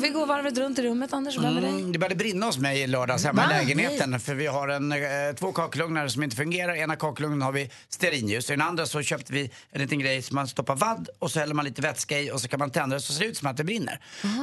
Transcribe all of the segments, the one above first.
Vi går varvet runt i rummet, Anders. Vem är det? Mm, det började brinna hos mig i lördags hemma i lägenheten. För vi har en, eh, två kakelugnar som inte fungerar. Ena kakelugnen har vi stearinljus. I den andra så köpte vi en liten grej som man stoppar vadd och så häller man lite vätska i och så kan man tända det så ser det ut som att det brinner.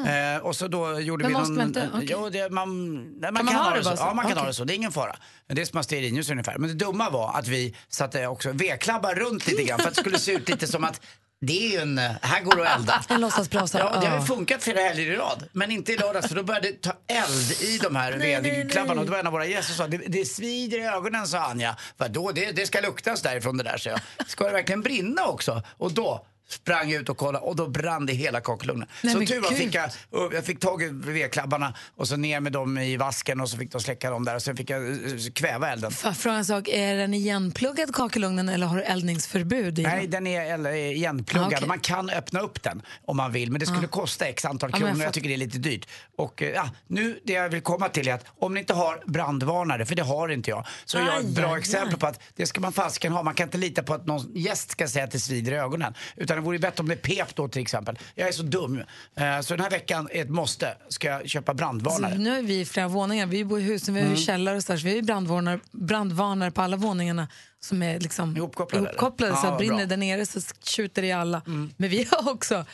Eh, och så då gjorde Men vi måste någon... man inte? Okej. Jo, det, man, nej, man man kan ha ha det så. Ja, man kan Okej. ha det så. Det är ingen fara. Det är som att ha stearinljus ungefär. Men det dumma var att vi satte också vedklabbar runt lite grann för att det skulle se ut lite som att det är ju en... eh, Här går det att elda. En låtsasbrasa. Ja, det har ju funkat flera helger i rad. Men inte i lördags för då började det ta eld i de här vedklabbarna. Och då var en av våra gäster sa, det, det svider i ögonen sa Anja. Vadå, det, det ska luktas därifrån det där, så jag. Ska det verkligen brinna också? Och då sprang jag ut och kollade och då brann det hela kakelugnen. Nej, Så tur var fick jag, jag fick tag i vedklabbarna och så ner med dem i vasken och så fick de släcka dem där och sen fick jag eh, kväva elden. Jag fråga en sak? Är den igenpluggad kakelugnen eller har du eldningsförbud i Nej, den? är igenpluggad. Ah, okej. Man kan öppna upp den om man vill, men det skulle kosta x antal kronor. jag jag, fattar. tycker det är lite dyrt. Och eh, ja, nu det jag vill komma till är att om ni inte har brandvarnare, för det har inte jag, så är jag ett bra exempel på att det ska man fasiken ha. Man kan inte lita på att någon gäst ska säga att det svider i ögonen. Utan det vore bättre om det pep då till exempel. Jag är så dum. Eh, så den här veckan är ett måste. Ska jag köpa brandvarnare. Så nu är vi flera våningar. Vi bor i husen, vi har ju källare och så, där, så vi har brandvarnare, brandvarnare på alla våningarna som är liksom Ihopkopplade, ihopkopplade så Ja, att brinner bra. där nere så tjuter det i alla. Men vi har också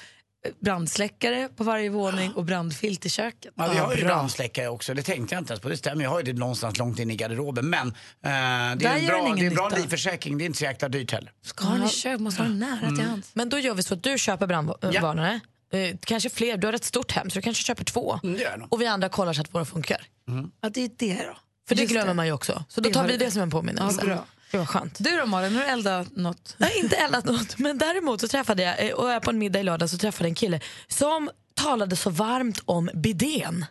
brandsläckare på varje våning och brandfilt i köket. Ja, vi har ju bra. brandsläckare också. Det tänkte jag inte ens på. Det stämmer, jag har ju det någonstans långt in i garderoben. Men eh, det är en bra, det är en bra nytta. livförsäkring. Det är inte så jäkla dyrt heller. Ska ha den i köket, måste ha den nära till hands. Men då gör vi så att du köper brandvarnare. Eh, kanske fler, du har ett stort hem så du kanske köper två. Mm, det. Och vi andra kollar så att våra funkar. Ja, det är det då. För det Just glömmer man ju också. Så då Det tar vi det. det som en påminnelse. Ja, bra. Det var skönt. Du då Malin, har du eldat något? Har inte eldat något, men däremot så träffade jag, eh, och jag på en middag i lördag så träffade jag en kille som talade så varmt om bidén.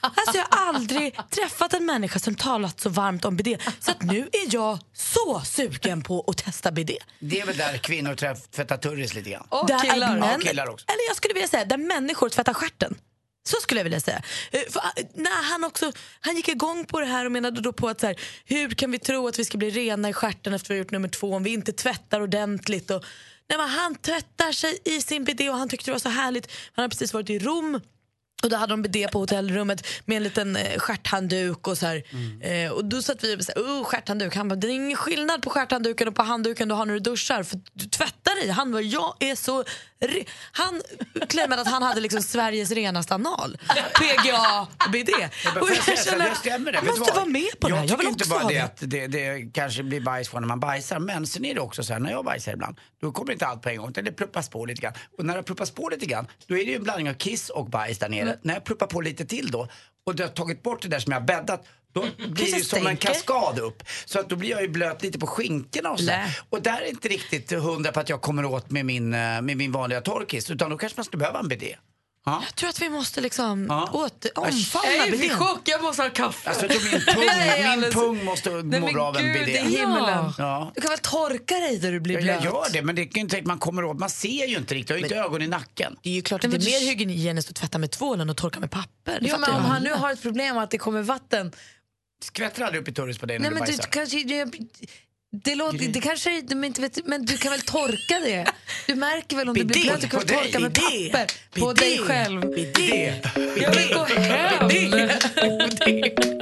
Alltså jag har aldrig träffat en människa som talat så varmt om bidé. Så att nu är jag så sugen på att testa bidé. Det är väl där kvinnor träff- tvättar turris lite grann. Och Där killar. män- Ja, killar också. Eller jag skulle vilja säga där människor tvättar stjärten. Så skulle jag vilja säga. Eh, för, eh, nej, han, också, han gick igång på det här och menade då på att så här, hur kan vi tro att vi ska bli rena i stjärten efter vi har gjort nummer två om vi inte tvättar ordentligt. Och, nej, men han tvättar sig i sin bidé och han tyckte det var så härligt. Han har precis varit i Rom och då hade de bidé på hotellrummet med en liten eh, stjärthandduk och så här. Eh, och då satt vi och sa, oh stjärthandduk. Han bara, det är ingen skillnad på stjärthandduken och på handduken du har när du duschar för du tvättar i. Han bara, jag är så... Re-. Han claimade att han hade liksom Sveriges renaste anal. PGA bidé. Men Och jag jag så, känner, det stämmer det. jag måste vara med på det jag här. Jag vill inte bara det det. att det, det kanske blir bajs från när man bajsar. Men sen är det också så här, när jag bajsar ibland, då kommer inte allt på en gång. Utan det pluppas på lite grann. Och när det pluppas på lite grann, då är det ju en blandning av kiss och bajs där nere. När jag pluppar på lite till då, och det har tagit bort det där som jag har bäddat, då blir det ju som en kaskad upp. Så att då blir jag ju blöt lite på skinkorna och så. Lä. Och där är inte riktigt hundra på att jag kommer åt med min, eh, med min vanliga torrkiss. Utan då kanske man skulle behöva en bidé. Ja. Jag tror att vi måste liksom Ja. åter, Jag omfamna Jag är i chock, jag måste ha kaffe. Alltså, jag min pung, Nej, min pung måste må men bra av en i himmelen. Ja. Du kan väl torka dig där du blir Ja, blöt? jag gör det, men det är inte att man kommer åt. Man ser ju inte riktigt, jag har ju inte ögon i nacken. Det är ju klart att det är mer hygieniskt att tvätta med tvål än att torka med papper. Jo, men om han nu har ett problem att det kommer vatten. Skvätter aldrig upp i turris på dig när Nej, men du du bajsar? kanske... Det, det, låter, det kanske de inte vet, men du kan väl torka det? Du märker väl om du blir Bidé blöt, du kan på väl dig, torka med bidé, papper på dig själv. Bidé, Jag vill gå hem. bidé,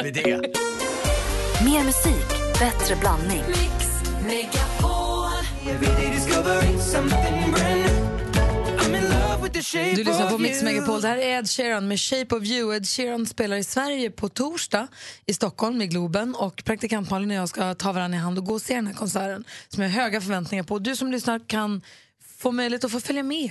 bidé. Mer musik, bättre blandning. Du lyssnar på Mix Megapol. Det här är Ed Sheeran med Shape of you. Ed Sheeran spelar i Sverige på torsdag i Stockholm i Globen. Och praktikant Malin och jag ska ta varandra i hand och gå och se den här konserten som jag har höga förväntningar på. Du som lyssnar kan få möjlighet att få följa med.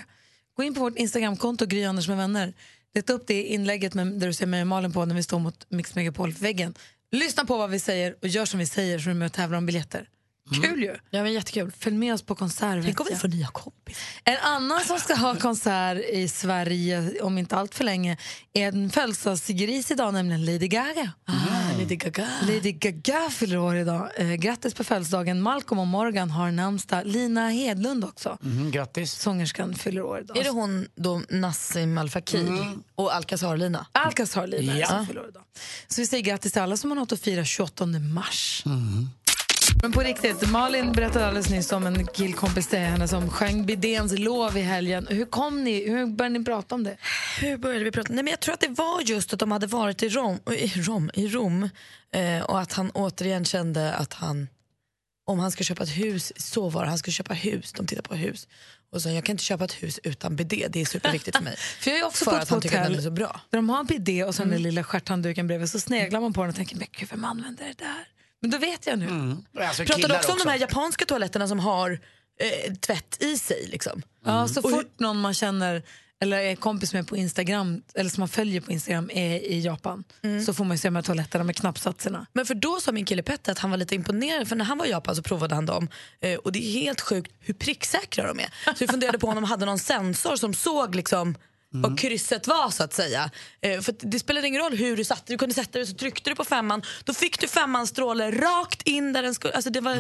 Gå in på vårt Instagramkonto, Gry Anders med vänner. Leta upp det inlägget med, där du ser mig och Malin på när vi står mot Mix Megapol-väggen. Lyssna på vad vi säger och gör som vi säger så du med och tävlar om biljetter Kul ju. Ja, men jättekul. Följ med oss på konsert. Tänk om vi får nya kompisar. En annan som ska ha konsert i Sverige om inte allt för länge är en födelsedagsgris idag, nämligen Lady Gaga. Ah, Lady Gaga. Lady Gaga fyller år idag. Eh, grattis på födelsedagen. Malcolm och Morgan har namnsdag. Lina Hedlund också. Mm, grattis. Sångerskan fyller år idag. Är det hon då Nassim Al Fakir och Alcazar-Lina? Alcazar Lina Ja. som fyller år idag. Så vi säger grattis till alla som har något att fira 28 mars. Men på riktigt, Malin berättade alldeles nyss om en killkompis till henne som sjöng Bidéns lov i helgen. Hur kom ni, hur började ni prata om det? Hur började vi prata? Nej, men jag tror att det var just att de hade varit i Rom, i Rom, i Rom eh, och att han återigen kände att han, om han ska köpa ett hus, så var det, han ska köpa hus, de tittar på hus. Och så jag kan inte köpa ett hus utan bidé, det är superviktigt för mig. För jag är också för på att han tycker att den är så bra. där de har en bidé och så den lilla stjärthandduken bredvid. Så sneglar man på den och tänker, men gud vem använder det där? Men då vet jag nu. Alltså, Pratar du också om de här japanska toaletterna som har eh, tvätt i sig? Liksom? Ja, så fort någon man känner eller är kompis med på Instagram eller som man följer på Instagram är i Japan så får man ju se de här toaletterna med knappsatserna. Men för då sa min kille Petter att han var lite imponerad för när han var i Japan så provade han dem eh, och det är helt sjukt hur pricksäkra de är. Så vi funderade på om de hade någon sensor som såg liksom vad krysset var så att säga. Eh, för det spelade ingen roll hur du satte du kunde sätta dig så tryckte du på femman då fick du femman stråle rakt in där den skulle, alltså det var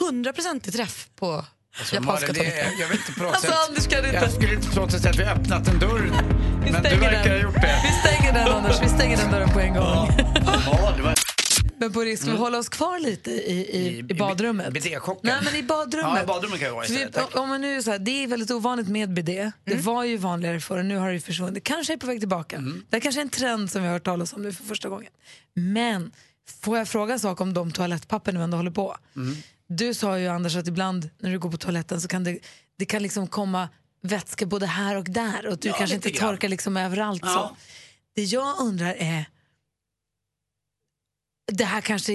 hundraprocentig träff på Alltså, japanska Malin, det, jag vill inte på något Alltså, sätt... Kan inte- Jag skulle inte på något sätt säga att vi har öppnat en dörr. Vi Men du stänger verkar ha den. gjort det. Vi stänger den Anders, vi stänger den dörren på en gång. Ja, det var... Men på risk, ska vi hålla oss kvar lite i, i, I- badrummet? bidéchocken. Nej, men i badrummet. Ja, i badrummet kan jag vara vi, istället, tack. om man nu är så här, det är väldigt ovanligt med bidé. Det var ju vanligare förr, nu har det försvunnit. Kanske är på väg tillbaka. Det är kanske är en trend som vi har hört talas om nu för första gången. Men får jag fråga en sak om de toalettpapper nu ändå håller på? Du sa ju Anders att ibland när du går på toaletten så kan det, det kan liksom komma vätska både här och där och du Ja, kanske inte torkar liksom överallt. Så. Ja. Det jag undrar är, det här kanske,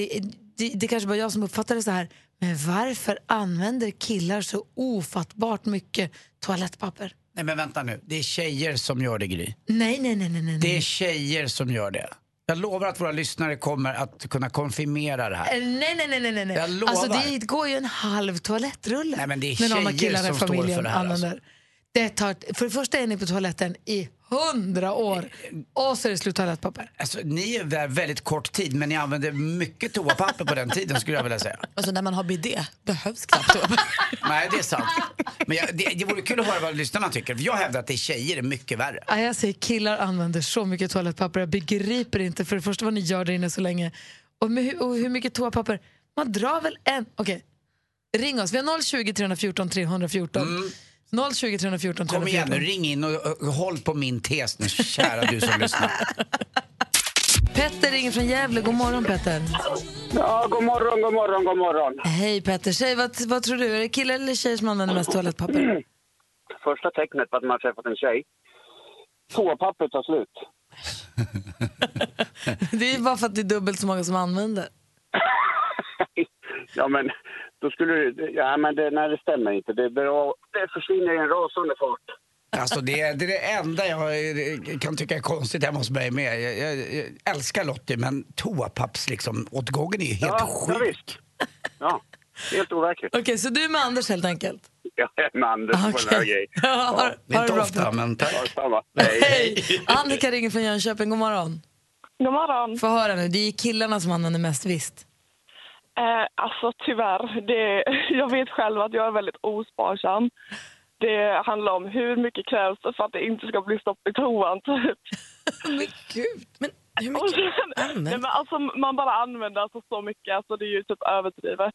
det, det kanske bara jag som uppfattar det så här, men varför använder killar så ofattbart mycket toalettpapper? Nej men vänta nu, det är tjejer som gör det Gry. Nej, nej, nej, nej, nej. Det är tjejer som gör det. Jag lovar att våra lyssnare kommer att kunna konfirmera det här. Eh, Nej, nej, nej, nej, nej, nej. Jag lovar. Alltså det går ju en halv toalettrulle. Nej, men det är tjejer som står för det här, alltså. använder. Det tar, för det första är ni på toaletten i hundra år och så är det slut toalettpapper. Alltså, ni är där väldigt kort tid men ni använde mycket toapapper på den tiden skulle jag vilja säga. Alltså när man har bidé behövs knappt toapapper. Nej det är sant. Men jag, det, det vore kul att höra vad lyssnarna tycker. För jag hävdar att det är tjejer är mycket värre. Ja, jag säger killar använder så mycket toalettpapper. Jag begriper inte för det första vad ni gör där inne så länge. Och, med, hur- och hur mycket toapapper? Man drar väl en... Okej, ring oss. Vi har 020 314 314. 020 314 Kom igen nu, 314. ring in och, och, och håll på min tes nu kära du som lyssnar. Petter ringer från Gävle. God morgon Petter. Ja, god morgon, god morgon, god morgon. Hej Petter. Säg, vad, vad tror du? Är det killar eller tjejer som använder mest toalettpapper? Första tecknet på att man har träffat en tjej. Toapappret tar slut. Det är bara för att det är dubbelt så många som använder. ja, men då skulle du... Ja, men det, nej, det stämmer inte. Det, beror, det försvinner i en rasande fart. Alltså det, är- det är det enda jag kan tycka är konstigt hemma hos mig med. Jag, jag, jag älskar Lottie men toapapps liksom åtgången är ju helt Ja, ja, sjuk. visst. Ja, helt overkligt. Okej, så du är med Anders helt enkelt? Jag är med Anders på den här grejen. Ja, har, har inte bra, ofta men Ja, tack. Hej. Hej! Annika ringer från Jönköping. God morgon. God morgon. Få höra nu, det är killarna som använder mest, visst? Eh, alltså tyvärr, det, jag vet själv att jag är väldigt osparsam. Det handlar om hur mycket krävs det för att det inte ska bli stopp i toan. Typ. Men gud. Men hur mycket sen, nej, men alltså, man bara använder alltså så mycket, alltså, det är ju typ överdrivet.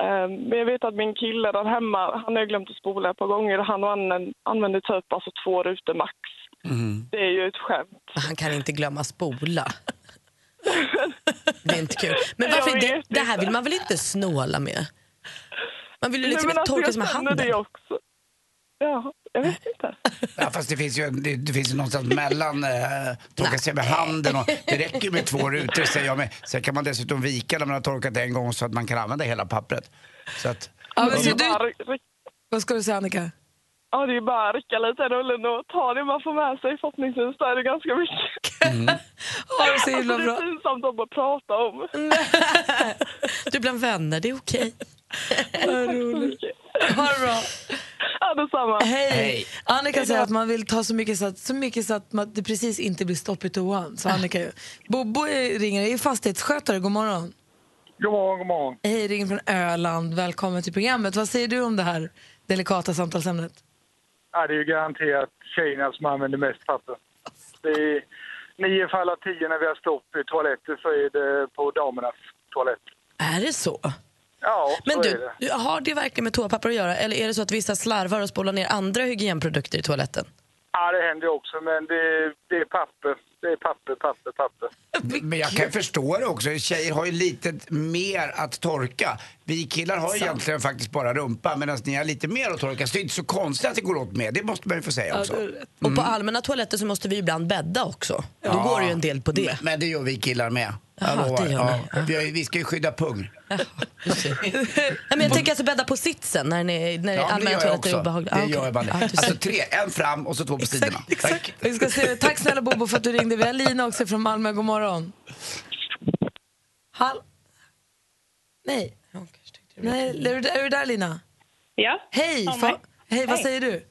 Eh, men jag vet att min kille där hemma, han har glömt att spola ett par gånger. Han använder, använder typ alltså två rutor max. Det är ju ett skämt. Han kan inte glömma spola. Det är inte kul. Men varför, det, det här inte. vill man väl inte snåla med? Man vill ju liksom men alltså, torka sig med handen. Det också. Ja, jag vet inte. Ja, fast det finns ju det, det finns ju någonstans mellan eh, torka sig med handen och det räcker ju med två rutor säger jag med. Sen kan man dessutom vika när man har torkat en gång så att man kan använda hela pappret. Så att, Ja, men så du, vad ska du säga Annika? Ja, det är bara att rycka lite i rullen och ta det man får med sig. Förhoppningsvis är det ganska mycket. Ha det så himla Alltså, det är bra. pinsamt att bara prata om. Du är bland vänner, det är okej. Vad roligt. Ha det bra. Ja, detsamma. Hej. Hej. Annika säger att man vill ta så mycket så att, så mycket så att man, det precis inte blir stopp i toan. Så Annika, Bobo är- ringer, är fastighetsskötare. God morgon. God morgon, god morgon. Hej, ringer från Öland. Välkommen till programmet. Vad säger du om det här delikata samtalsämnet? Ja, det är ju garanterat tjejerna som använder mest papper. Det är nio fall av tio när vi har stopp i toaletter så är det på damernas toalett. Är det så? Ja, Men så är du, det. du, har det verkligen med toapapper att göra? Eller är det så att vissa slarvar och spolar ner andra hygienprodukter i toaletten? Ja, det händer också, men det, det är papper. Det är papper, papper, papper. Men jag kan förstå det också. Tjejer har ju lite mer att torka. Vi killar har ju egentligen faktiskt bara rumpa medan ni har lite mer att torka. Så det är inte så konstigt att det går åt mer. Det måste man ju få säga också. Och på allmänna toaletter så måste vi ibland bädda också. Då går det ju en del på det. Men, men det gör vi killar med. Jaha, lovar. det gör ni. ja. vi, har, ju- vi ska ju skydda pung. Nej, men jag tänker alltså bädda på sitsen när, ni, när Ja, det allmänna gör jag toaletter är också. obehagliga. Det Ah, okej. gör. Ja, du ser. Alltså tre, en fram och så två på sidorna. Tack. Vi ska se, tack snälla Bobo för att du ringde. Vi har Lina också från Malmö. God morgon. Hall... Nej. Nej, är du, är du där Lina? Ja. Hej, Ja, fa- mig. hej vad Hej. säger du?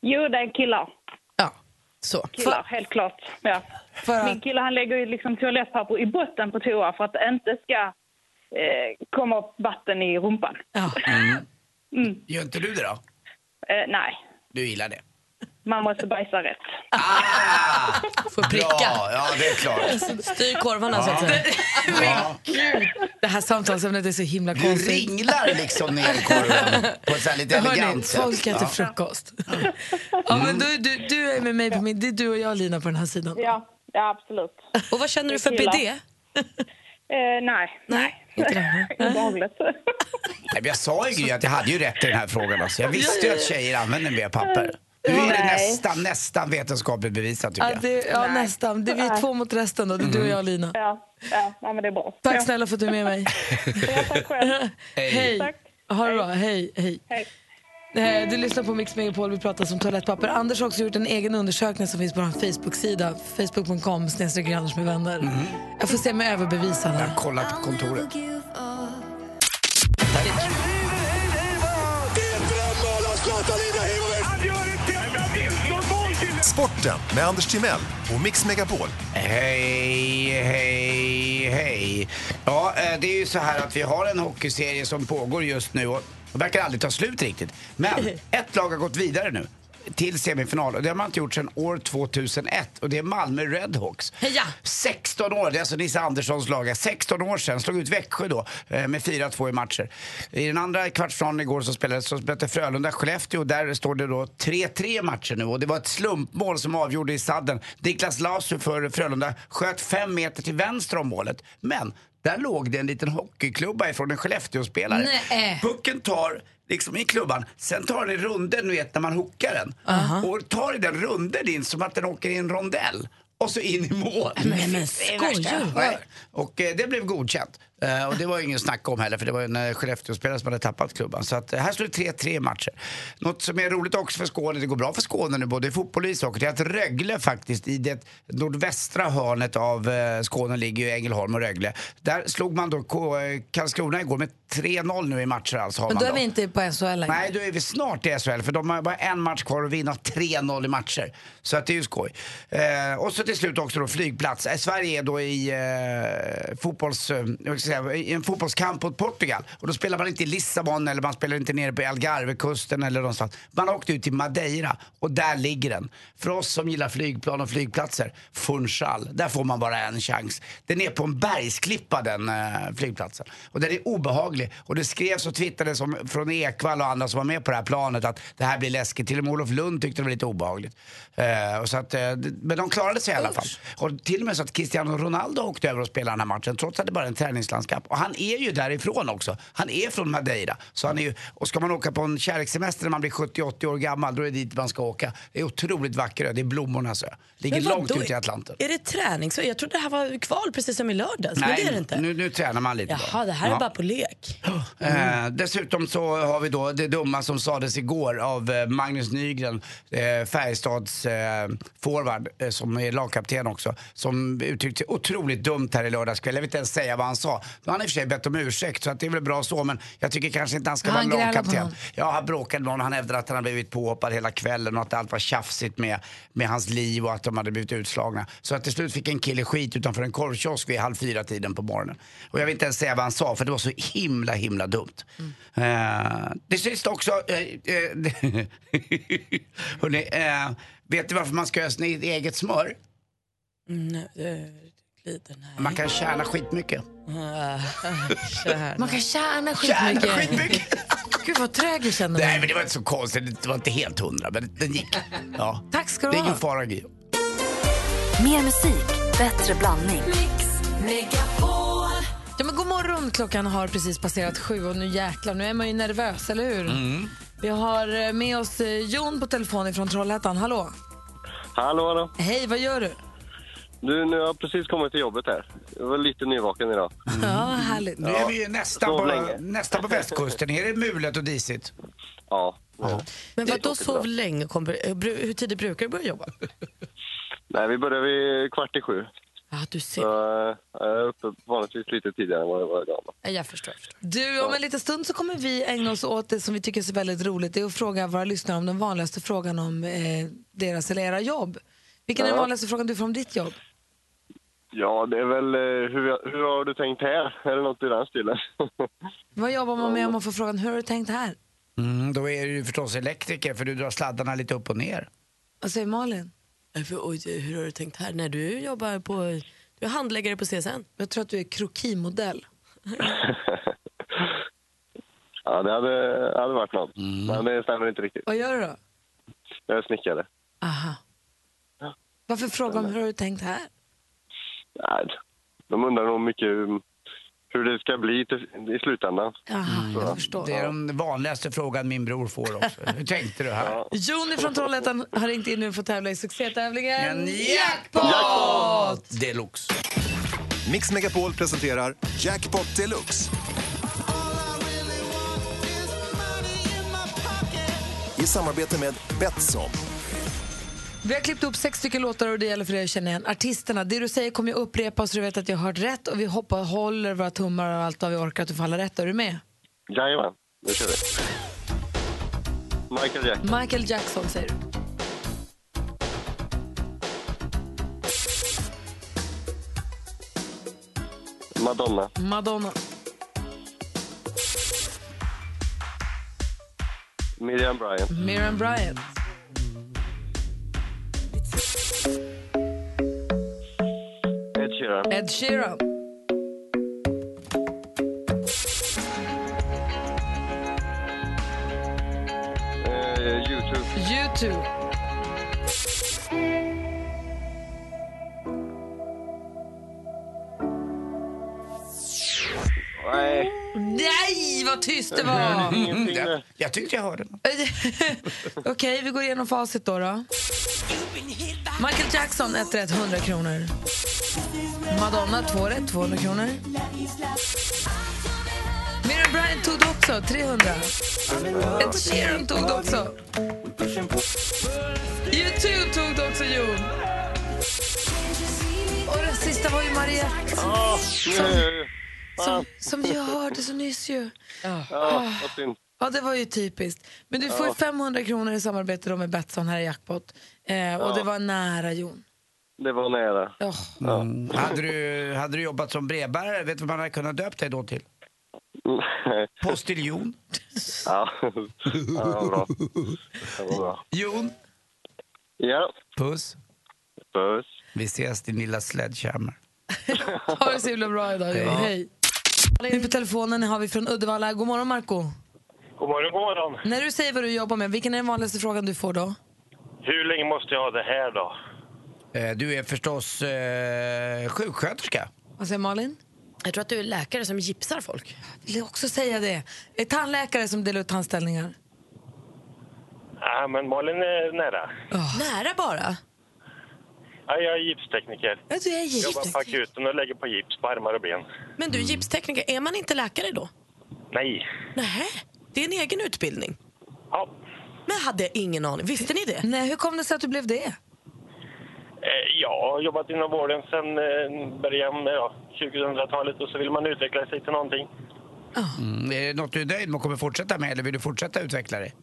Jo, det är killar. Ja, så. Killar, helt klart. Ja. För Min kille han lägger ju liksom toalettpapper i botten på toa för att det inte ska eh, komma upp vatten i rumpan. Ja. Mm. Gör inte du det då? Eh, nej, Du gillar det? man måste bajsa rätt. Får pricka. Bra, ja det är klart. Styr korvarna så att säga. Ja. Det här samtalsämnet är så himla Du konstigt. ringlar liksom ner korven på ett så här lite Hörni, elegant sätt. folk äter Ja. frukost. Ja, men du, du, du är med mig på min... Det är du och jag Lina på den här sidan. Ja, ja absolut. Och vad känner du för bidé? Eh, nej, nej. Inte det? Obehagligt. Nej, jag sa ju att jag hade ju rätt i den här frågan. Alltså. Jag visste ju att tjejer använder mer papper. Nu är det nästan, nästan vetenskapligt bevisat tycker Ja, jag. det, ja nästan. Det är vi två mot resten då. Det är du och jag Lina. Ja, ja, ja men det är bra. Tack ja. snälla för att du är med mig. Ja, tack själv. Hej. Tack. Ha det bra. Hej. Hej. Hej. Eh, Du lyssnar på Mix Megapol, vi pratar om toalettpapper. Anders har också gjort en egen undersökning som finns på vår Facebook-sida, facebook.com snedstreck med vänner. Jag får se mig överbevisa Jag har kollat på kontoret. Sporten med Anders Timell och Mix Megapol. Hej, hej, hej. Ja, eh, det är ju så här att vi har en hockeyserie som pågår just nu och verkar aldrig ta slut riktigt. Men ett lag har gått vidare nu till semifinal och det har man inte gjort sedan år 2001 och det är Malmö Redhawks. Heja! 16 år, det är alltså Nisse Anderssons lag. 16 år sedan, slog ut Växjö då eh, med 4-2 i matcher. I den andra kvartsfinalen igår så spelades så spelade Frölunda-Skellefteå där står det då 3-3 matcher nu och det var ett slumpmål som avgjorde i sadden. Niklas Lasu för Frölunda sköt fem meter till vänster om målet. Men där låg det en liten hockeyklubba ifrån en Skellefteå-spelare. Pucken tar liksom i klubban, sen tar den runden, du vet när man hookar den. Och tar i den runden in som att den åker i en rondell. Och så in i mål. Men, men skojar. Och eh, det blev godkänt. Eh, och det var ju ingen snack om heller för det var en Skellefteå-spelare som hade tappat klubban. Så att, eh, här står det 3-3 matcher. Något som är roligt också för Skåne, det går bra för Skåne nu både i fotboll och ishockey, det är att Rögle faktiskt i det nordvästra hörnet av eh, Skåne ligger ju Ängelholm och Rögle. Där slog man då K- eh, Karlskrona igår med 3-0 nu i matcher alltså. Men då är vi inte på SHL längre. Nej, då är vi snart i SHL för de har bara en match kvar att vinna 3-0 i matcher. Så att det är ju skoj. Eh, och så till slut också då flygplats. Eh, Sverige är då i, eh, fotbolls, eh, säga, i en fotbollskamp mot Portugal. Och då spelar man inte i Lissabon eller man spelar inte nere på Algarvekusten eller någonstans. Man har åkt ut till Madeira och där ligger den. För oss som gillar flygplan och flygplatser, Funchal, där får man bara en chans. Den är på en bergsklippa den eh, flygplatsen. Och den är obehaglig. Och det skrevs och twittrades om, från Ekvall och andra som var med på det här planet att det här blir läskigt. Till och med Olof Lund tyckte det var lite obehagligt. Eh, och så att, eh, men de klarade sig i alla fall. Och till och med så att Cristiano Ronaldo åkte över och spelade den här matchen trots att det bara är en träningslandskap. Och han är ju därifrån också. Han är från Madeira. Så han är ju, och ska man åka på en kärlekssemester när man blir 70-80 år gammal då är det dit man ska åka. Det är otroligt vacker ö. Det är blommornas ö. Ligger långt ut i Atlanten. Är det träning? Så jag trodde det här var kval precis som i lördags, men det är det inte. Nu, nu tränar man lite. då. Jaha, det här Ja. är bara på lek. Eh, dessutom så har vi då det dumma som sades igår av eh, Magnus Nygren, eh, Färjestads eh, forward, eh, som är lagkapten också, som uttryckte sig otroligt dumt här i lördags kväll. Jag vill inte ens säga vad han sa. Bra. Nu har han i och för sig bett om ursäkt så att det är väl bra så men jag tycker kanske inte han ska han vara lagkapten. Ja, han bråkade med honom. Han hävdade att han hade blivit påhoppad hela kvällen och att allt var tjafsigt med, med hans liv och att de hade blivit utslagna. Så att till slut fick en kille skit utanför en korvkiosk vid halv fyra tiden på morgonen. Och jag vill inte ens säga vad han sa för det var så himla himla dumt. Eh, det sista också, eh, hörrni, eh, vet du varför man ska göra sitt eget smör? Nej. Man kan tjäna skitmycket. Kärna. Man kan tjäna Tjäna skitmycket. skitmycket. Gud vad trög jag känner Nej mig. men det var inte så konstigt, det var inte helt hundra men den gick. Ja. Tack ska du Det är ingen ha. fara Gio. Mer musik, bättre blandning. Ja, men god morgon, klockan har precis passerat sju och nu jäklar, nu är man ju nervös, eller hur? Mm. Vi har eh, med oss eh, Jon på telefon från Trollhättan. Hallå! Hallå, hallå. Hej, vad gör du? Du, nu har jag precis kommit till jobbet här. Jag var lite nyvaken idag. Ja, härligt. Nu är vi ju nästan Sov på, länge. nästan på västkusten. Är det mulet och disigt? Ja. ja. Men vad då sov länge? Kom, eh, bru- hur tidigt brukar du börja jobba? Nej, vi börjar vid kvart i sju. Ja, du ser. Så eh, jag är uppe vanligtvis lite tidigare än vad jag var idag. Ja, Jag förstår. jag förstår. Du, om en liten stund så kommer vi ägna oss åt det som vi tycker är så väldigt roligt. Det är att fråga våra lyssnare om den vanligaste frågan om eh, deras eller era jobb. Vilken är den vanligaste frågan du får om ditt jobb? Ja, det är väl... eh, Hur, hur har du tänkt här? Är det något i den stilen? Vad jobbar man med om man får frågan hur har du tänkt här? Mm, då är du ju förstås elektriker för du drar sladdarna lite upp och ner. Vad säger Malin? För- Oj, hur har du tänkt här? När du jobbar på... Du är handläggare på CSN. Jag tror att du är krokimodell. ja, det hade, hade varit något. Men det stämmer inte riktigt. Vad gör du då? Jag är snickare. Aha. Varför fråga om hur har du tänkt här? Nej, de undrar nog mycket hur, det ska bli till, i slutändan. Aha, Så, jag förstår. Det är den vanligaste frågan min bror får också. Hur tänkte du här? Jon från Trollhättan har ringt in nu för att tävla i succétävlingen En Jackpot! Deluxe. Mix Megapol presenterar Jackpot Deluxe. I samarbete med Betsson. Vi har klippt upp sex stycken låtar och det gäller för dig att känna igen artisterna. Det du säger kommer jag upprepa så du vet att jag har hört rätt och vi hoppar, håller våra tummar och allt vad vi orkar att du får alla rätt. Är du med? Jajamän, nu kör vi. Michael Jackson. Michael Jackson säger du. Madonna. Madonna. Miriam Bryant. Miriam Bryant. Sheeran. Ed Sheeran. Eh, YouTube. YouTube. Nej. Nej, vad tyst det var! Ingenting Jag, där. jag tyckte jag hörde något. Okej, vi går igenom facit då, då. Michael Jackson, 1 rätt, 100 kronor. Madonna, 2 rätt, 200 kronor. Miriam Bryant tog det också, 300. Ed Sheeran tog det också. YouTube tog det också, Jon. Och den sista var ju Mariette, nu... som, Fan. som vi hörde så nyss ju. Ja, vad synd. Ja, det var ju typiskt. Men du får ju 500 kronor i samarbete då med Betsson här i Jackpot. Eh, och det var nära, Jon. Det var nära. Oh. Mm. Hade, du, hade du jobbat som brevbärare, vet du vad man hade kunnat döpt dig då till? Postiljon. ja. ja, det var bra. Det var bra. Jon. Ja, Puss. puss. Vi ses din lilla sledgehammer. Ha det så himla bra idag. Ja. Hej. Nu på telefonen har vi från Uddevalla. God morgon, Marco. God morgon, god morgon. När du säger vad du jobbar med, vilken är den vanligaste frågan du får då? Hur länge måste jag ha det här då? Eh, Du är förstås eh, sjuksköterska. Vad säger Malin? Jag tror att du är läkare som gipsar folk. Vill jag också säga det. Är tandläkare som delar ut tandställningar. Ja, men Malin är nära. Nära bara. Ja, jag är gipstekniker. Ja, du är Jobbar gipstekniker. på akuten och lägger på gips på armar och ben. Men du, gipstekniker, är man inte läkare då? Nej. Nej, det är en egen utbildning. Ja. Men hade jag ingen aning. Visste ni det? Nej, hur kom det sig att du blev det? Eh, jag har jobbat inom vården sedan eh, början med ja, 2000-talet och så vill man utveckla sig till någonting. Mm. Är det något du är nöjd med och kommer fortsätta med eller vill du fortsätta utveckla dig?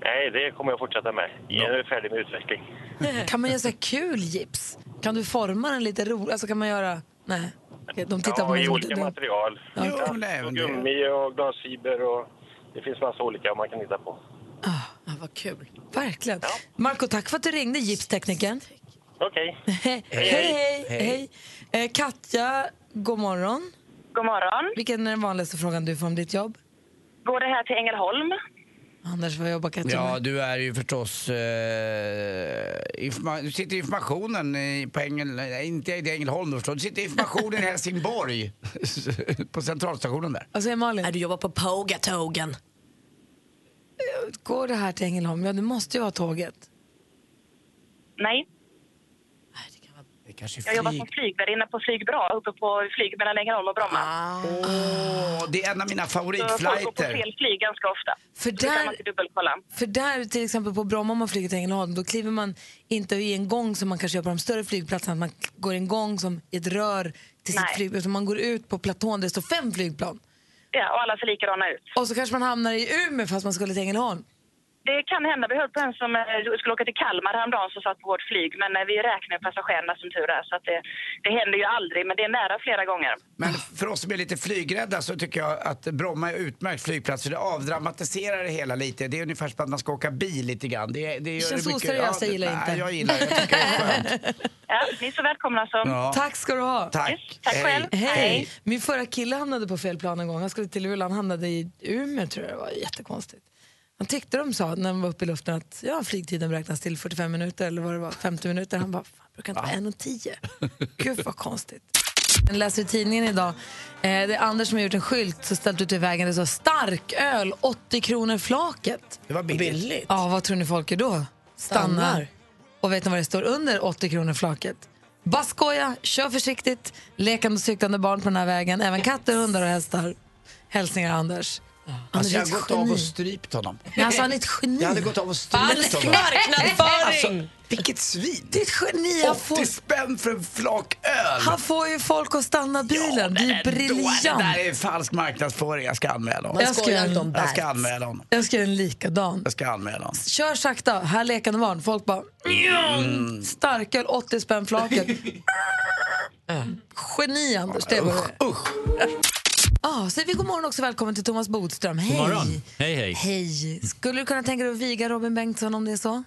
Nej, det kommer jag fortsätta med. Jag är färdig med utveckling. Kan man göra så här kul gips? Kan du forma den lite roligt? Alltså kan man göra... Nej. De tittar på ja, mig i olika material. Ja. Ja, gummi och glasfiber och det finns massa olika man kan hitta på. Ja, vad kul. Verkligen. Marco, tack för att du ringde, gipsteknikern. Okej. hej, hej, hej. Eh, Katja, god morgon. God morgon. Vilken är den vanligaste frågan du får om ditt jobb? Går det här till Ängelholm? Anders, vad jobbar Katja Ja, med? du är ju förstås... Eh, informa- du sitter i informationen i, på Ängel... Nej, inte i Ängelholm förstås. Du sitter i informationen i Helsingborg. på centralstationen där. Vad säger Malin? Nej, du jobbar på Pågatågen. Går det här till Ängelholm? Ja, du måste ju ha tåget. Nej. Kanske Jag jobbar som flygvärdinna på Flygbra, uppe på flyg mellan Ängelholm och Bromma. Åh, det är en av mina Så folk går på favoritflighter. fel flyg ganska ofta. För där-. För där till exempel på Bromma om man flyger till Ängelholm då kliver man inte i en gång som man kanske gör på de större flygplatserna. Att man går en gång som i ett rör till sitt Nej. flyg. Utan man går ut på platån där det står fem flygplan. Ja, och alla ser likadana ut. Och så kanske man hamnar i Umeå fast man skulle till Ängelholm. Det kan hända. Vi hörde på en som eh, skulle åka till Kalmar häromdagen som satt på vårt flyg. Men eh, vi räknar passagerarna som tur är. Så att det, det händer ju aldrig, men det är nära flera gånger. Men för oss som är lite flygrädda så tycker jag att Bromma är utmärkt flygplats för det avdramatiserar det hela lite. Det är ungefär som att man ska åka bil lite grann. Det, det, gör känns det mycket- oseriöst, jag gillar nej, inte. Jag gillar det. Jag tycker det är skönt. Ja, ni är så välkomna som... Ja. Tack ska du ha. Tack. Tack själv. Hej. Min förra kille hamnade på fel plan en gång. Han skulle till Luleå, han hamnade i Umeå tror jag det var. Jättekonstigt. Han tyckte de sa när de var uppe i luften att ja, flygtiden beräknas till 45 minuter eller vad det var, 50 minuter. Han bara, fan brukar inte vara en och tio. Gud vad konstigt. Jag läser i tidningen idag, eh, det är Anders som har gjort en skylt så ställt ut i vägen det står starköl 80 kronor flaket. Det var billigt. Ja, vad tror ni folk gör då? Stannar. Stannar. Och vet ni vad det står under 80 kronor flaket? Bara skoja, kör försiktigt, lekande och cyklande barn på den här vägen, även katter, hundar och hästar. Hälsningar Anders. Alltså, jag ett gått av och strypt honom. Men alltså, han är ett geni. Jag hade gått av och strypt honom. marknadsföring! Alltså, vilket svin! Det är ett geni. Han 80 får, spänn för en flak öl! han får ju folk att stanna bilen. det är då- Det briljant. där är falsk marknadsföring. Jag ska anmäla honom. Jag ska, Jag ska anmäla honom. jag ska göra en likadan. Jag ska anmäla honom. Kör sakta, här lekande barn. Folk bara... Mm. Starköl, 80 spänn flaket. Geni, Anders. Det var det. Usch! Ah, så vi god morgon också välkommen till Thomas Bodström. Hej. God morgon. Hej, hej. Hej. Skulle du kunna tänka dig att viga Robin Bengtsson om det är så?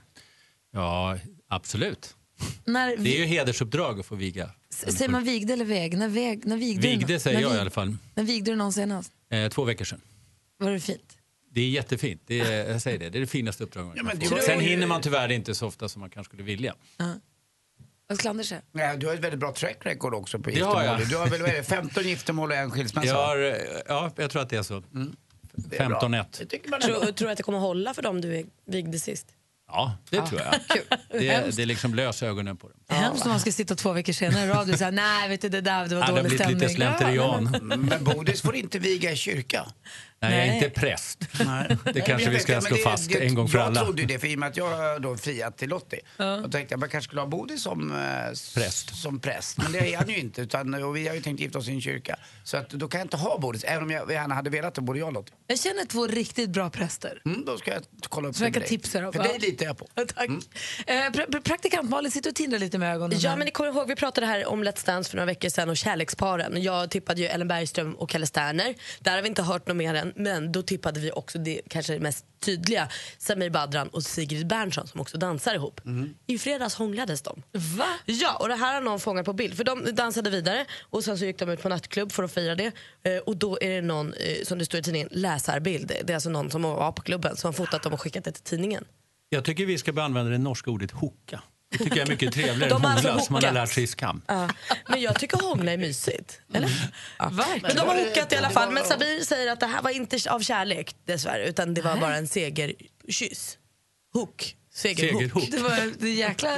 Ja, absolut. När, Det är ju hedersuppdrag att få viga. S- Säger man vigde eller väg? När, väg, när vigde? Vigde säger när jag vig- i alla fall. När vigde du någon senast? Eh, två veckor sedan. Var det fint? Det är jättefint. Det är, jag säger det, det är det finaste uppdraget Ja, man men kan få. Sen hinner man tyvärr inte så ofta som man kanske skulle vilja. Vad Anders säga? Nej, du har ett väldigt bra track record också på Det har giftermål. jag. Du har väl vad är det, 15 giftermål och en skilsmässa? Jag, har, ja, jag tror att det är så. Bra. 15-1. Det tycker man är bra. Tror, tror du att det kommer hålla för dem du vigde sist? Ja, det tror jag. Det, det liksom löser ögonen på dem. Hemskt om man ska sitta två veckor senare i radio och säga nej vet du det där det var Ja, det har dålig blivit stämning. lite slentrian. Men Bodis får inte viga i kyrka. Nej, jag är inte präst. Nej. Det kanske Jag vi ska slå fast det- en gång för jag alla. Jag trodde det, för i och med att jag då friat till Lottie. Ja. Då tänkte jag man kanske skulle ha Bodis som eh, Präst. Som präst. Men det är han ju inte. Utan, och vi har ju tänkt gifta oss i en kyrka. Så att, då kan jag inte ha Bodis. Även om jag gärna hade velat det, både jag och Lottie. Jag känner två riktigt bra präster. Mm, då ska jag kolla upp Så jag det kan med dig. För dig litar jag på. Tack. Eh, pra- pra- praktikant Malin sitter och tindrar lite med ögonen. Ja, här. men ni kommer ihåg, vi pratade här om Let's Dance för några veckor sedan och kärleksparen. Jag tippade ju Ellen Bergström och Kalle Sterner. Där har vi inte hört något mer än, men då tippade vi också det kanske mest tydliga, Samir Badran och Sigrid Bernson som också dansar ihop. I fredags hånglades de. Va? Ja, och det här har någon fångat på bild. För de dansade vidare och sen så gick de ut på nattklubb för att fira det. Eh, och då är det någon, eh, som det står i tidningen, läsarbild. Det är alltså någon som var på klubben som har fotat dem och skickat det till tidningen. Jag tycker vi ska använda det norska ordet hooka. Det tycker jag är mycket trevligare De än har alltså hångla som man har lärt sig i skam. Ja, men jag tycker hångla är mysigt. Eller? Ja. Verkligen. Men de har hookat i alla fall. Men Sabir säger att det här var inte av kärlek dessvärre utan det var bara en segerkyss. Hook. Segerhook. Segerhook. Det var det jäkla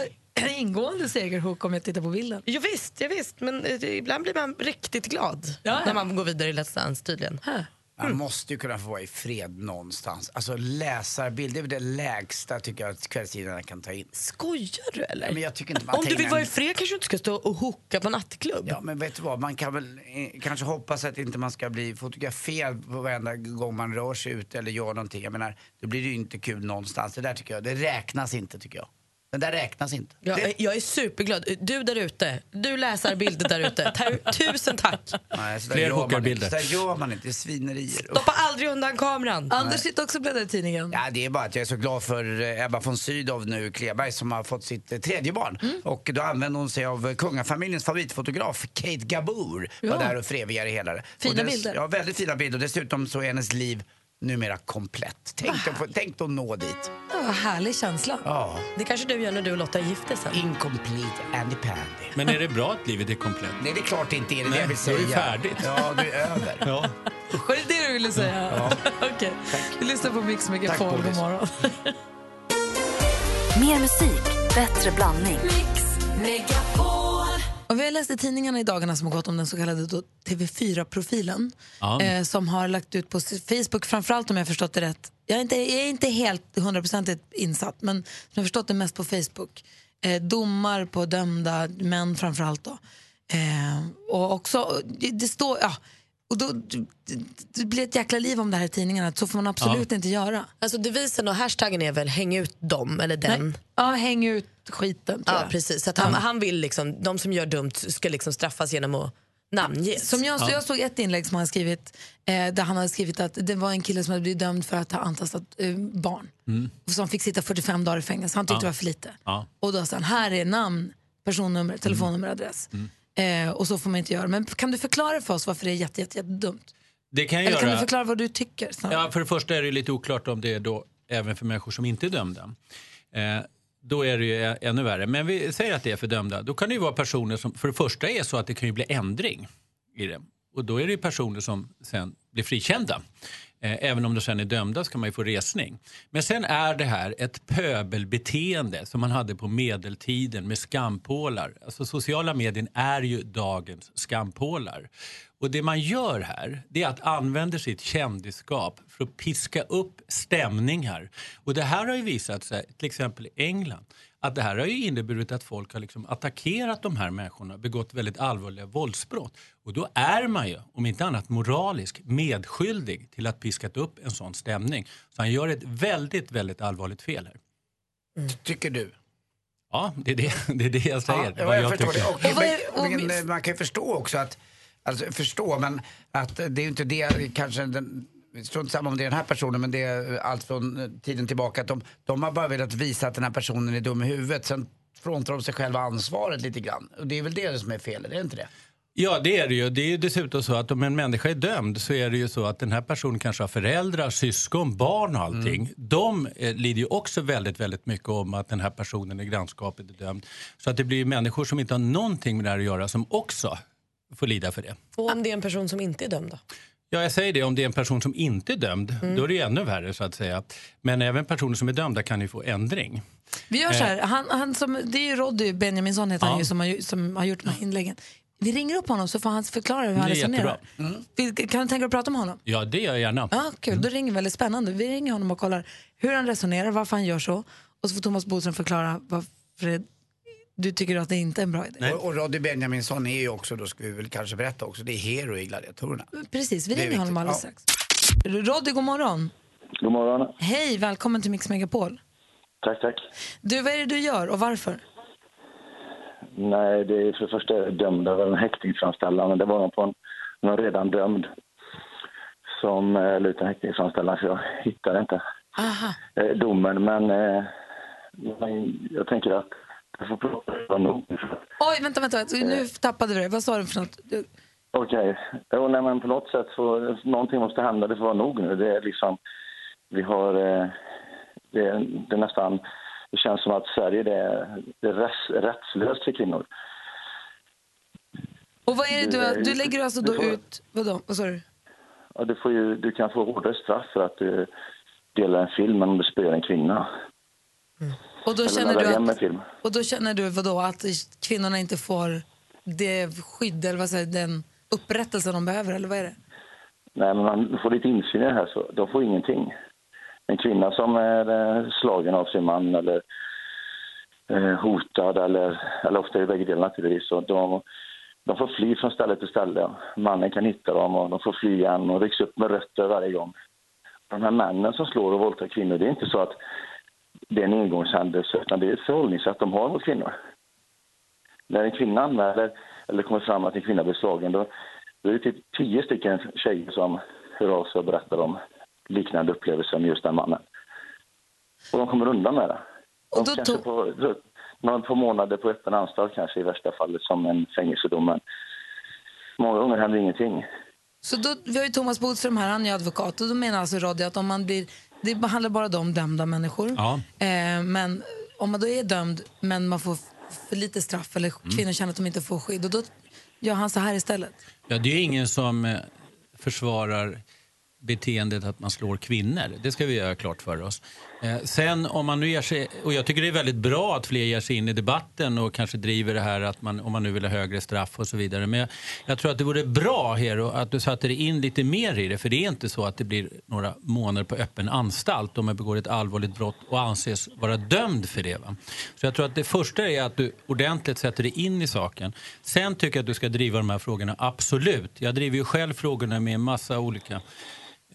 ingående segerhook om jag tittar på bilden. Jo, visst, ja, visst, men eh, ibland blir man riktigt glad Ja, ja. när man går vidare i Let's Dance tydligen. Här. Man måste ju kunna få vara i fred någonstans. Alltså läsarbild, det är det lägsta tycker jag att kvällstidningarna kan ta in. Skojar du eller? Ja, men jag tycker inte man Om du vill vara i fred kanske du inte ska stå och hooka på nattklubb. Ja, men vet du vad? Man kan väl eh, kanske hoppas att inte man ska bli fotograferad på varenda gång man rör sig ut eller gör någonting. Jag menar, då blir det ju inte kul någonstans. Det där tycker jag, det räknas inte tycker jag. Det där räknas inte. Jag, är- jag är superglad. Du där ute, du läsarbilder där ute. Tusen tack. Nej, så där Fler hookarbilder. inte. Så där gör man inte. Svinerier. Stoppa aldrig undan kameran. Anders sitter också och bläddrar i tidningen. Ja, det är bara att jag är så glad för eh, Ebba von Sydow nu, Kleberg, som har fått sitt eh, tredje barn. Mm. Och då använder hon sig av eh, kungafamiljens favoritfotograf, Kate Gabor. Ja. Var där och förevigar hela det. Fina bilder. Ja, väldigt fina bilder. Och dessutom så är hennes liv numera komplett. Tänk att, få- tänk att nå dit. Ja, vad härlig känsla. Ja. Det kanske du gör när du och Lotta gifter sen. Incomplete Andy Pandy. Men är det bra att livet är komplett? Nej, det är klart det inte är det Nej, jag vill då är säga. det färdigt. Ja, du är över. Ja. Var det det du ville säga? Ja. Okej. Vi lyssnar på Mix Megapol. God morgon. Mer musik, bättre blandning. Och vi har läst i tidningarna i dagarna som har gått om den så kallade då TV4-profilen Ja. eh, som har lagt ut på Facebook, framförallt om jag förstått det rätt. Jag är inte, jag är inte helt hundraprocentigt insatt, men som jag förstått det mest på Facebook. Eh, domar på dömda män framförallt då. Eh, och också, det, det står, ja, och då, det, blir ett jäkla liv om det här i tidningarna, så får man absolut inte göra. Alltså devisen och hashtaggen är väl häng ut dem eller den. Nej. Ja, häng ut skiten tror Ja, jag. precis. Så att han, han vill liksom, de som gör dumt ska liksom straffas genom att namnges. Som jag, så jag såg ett inlägg som han skrivit eh, där han hade skrivit att det var en kille som hade blivit dömd för att ha antastat eh, barn. Mm. Och som fick sitta 45 dagar i fängelse. Han tyckte Ja. det var för lite. Ja. Och då sa han, här är namn, personnummer, telefonnummer, adress. Eh, och så får man inte göra. Men kan du förklara för oss varför det är jätte, jätte, jätte dumt? Det kan jag Eller kan göra. du förklara vad du tycker? snarare? Ja, för det första är det lite oklart om det är då även för människor som inte är dömda. Eh, då är det ju ännu värre. Men vi säger att det är för dömda. Då kan det ju vara personer som, för det första är så att det kan ju bli ändring i det. Och då är det personer som sen blir frikända. Eh, även om de sen är dömda ska man ju få resning. Men sen är det här ett pöbelbeteende som man hade på medeltiden med skampålar. Alltså sociala medier är ju dagens skampålar. Och det man gör här det är att använda sitt kändisskap för att piska upp stämningar. Och det här har ju visat sig, till exempel i England, att det här har ju inneburit att folk har liksom attackerat de här människorna, begått väldigt allvarliga våldsbrott. Och då är man ju, om inte annat moralisk, medskyldig till att piskat upp en sån stämning. Så han gör ett väldigt, väldigt allvarligt fel här. Tycker du? Ja, det är det, det, är det jag säger. Ja, vad jag, jag förstår tycker. det. Och, men, men, man kan ju förstå också att, alltså förstå, men att det är ju inte det kanske den, Strunt samma om det är den här personen men det är allt från tiden tillbaka att de, de har bara velat visa att den här personen är dum i huvudet. Sen fråntar de sig själva ansvaret lite grann. Och det är väl det som är fel, är det inte det? Ja, det är det ju. Det är ju dessutom så att om en människa är dömd så är det ju så att den här personen kanske har föräldrar, syskon, barn och allting. De eh, lider ju också väldigt, väldigt mycket om att den här personen i grannskapet är dömd. Så att det blir ju människor som inte har någonting med det här att göra som också får lida för det. Och om det är en person som inte är dömd då? Ja, jag säger det. Om det är en person som inte är dömd, Mm. då är det ännu värre så att säga. Men även personer som är dömda kan ju få ändring. Vi gör så här, Eh. han, han som, det är ju Roddy Benjaminsson heter han Ja. ju, som, har, som har gjort de här inläggen. Vi ringer upp honom så får han förklara hur han resonerar. Vi- Kan du tänka dig att prata med honom? Ja, det gör jag gärna. Ja, kul. Då ringer vi. väldigt spännande. Vi ringer honom och kollar hur han resonerar, varför han gör så. Och så får Thomas Bodström förklara varför du tycker att det inte är en bra idé. Och, och Roddy Benjaminsson är ju också, då ska vi väl kanske berätta också, det är hero i Gladiatorerna. Precis, vi ringer honom alldeles strax. Roddy, god morgon. God morgon. Hej, välkommen till Mix Megapol. Tack, tack. Du, vad är det du gör och varför? Nej, det är för det första dömd av en häktningsframställan. men Det var någon på en, någon redan dömd som eh, la ut en häktningsframställan, så jag hittade inte Aha. eh, domen. Men, eh, men jag tänker att jag får prata vara nog. Oj, vänta, vänta. vänta. Nu tappade vi det. Vad sa du för något? Du- Okej. Nej, men på något sätt så någonting måste hända. Det får vara nog nu. Det är liksom, vi har, eh, det, är, det är nästan, det känns som att Sverige det är, det är rätts, rättslöst för kvinnor. Och vad är det Du, eh, du, du lägger alltså du då får- ut... Vadå? Vad sa du? Ja, du, får ju, du kan få hårdare straff för att du delar en film om du spöar en kvinna. Och då känner du att, film. och då känner du vadå, att kvinnorna inte får det skydd eller vad säger, den upprättelse de behöver, eller vad är det? Nej, men man får lite insyn i det här, så de får ingenting. En kvinna som är eh, slagen av sin man eller eh, hotad, eller, eller ofta det bägge delar naturligtvis, så de, de får fly från ställe till ställe. Mannen kan hitta dem och de får fly igen och rycks upp med rötter varje gång. De här männen som slår och våldtar kvinnor, det är inte så att det är en engångshändelse, utan det är ett förhållningssätt de har mot kvinnor. När en kvinna anmäler eller kommer fram att en kvinna blir slagen, då, då är det typ tio stycken tjejer som hör av sig och berättar om liknande upplevelser med just den mannen. Och de kommer undan med det. De kanske på, några på månader på öppen anstalt kanske i värsta fallet som en fängelsedom, men många gånger händer ingenting. Så då, vi har ju Thomas Bodström här, han är advokat och då menar alltså Roddy att om man blir, det behandlar bara de dömda människor. Ja. Eh, men om man då är dömd men man får för lite straff eller Mm. kvinnor känner att de inte får skydd och då gör han så här istället. Ja, det är ingen som eh, försvarar beteendet att man slår kvinnor. Det ska vi göra klart för oss. Eh, sen om man nu ger sig, och jag tycker det är väldigt bra att fler ger sig in i debatten och kanske driver det här att man, om man nu vill ha högre straff och så vidare. Men jag, jag tror att det vore bra Hero att du satte dig in lite mer i det. För det är inte så att det blir några månader på öppen anstalt om man begår ett allvarligt brott och anses vara dömd för det. Va? Så jag tror att det första är att du ordentligt sätter dig in i saken. Sen tycker jag att du ska driva de här frågorna, absolut. Jag driver ju själv frågorna med en massa olika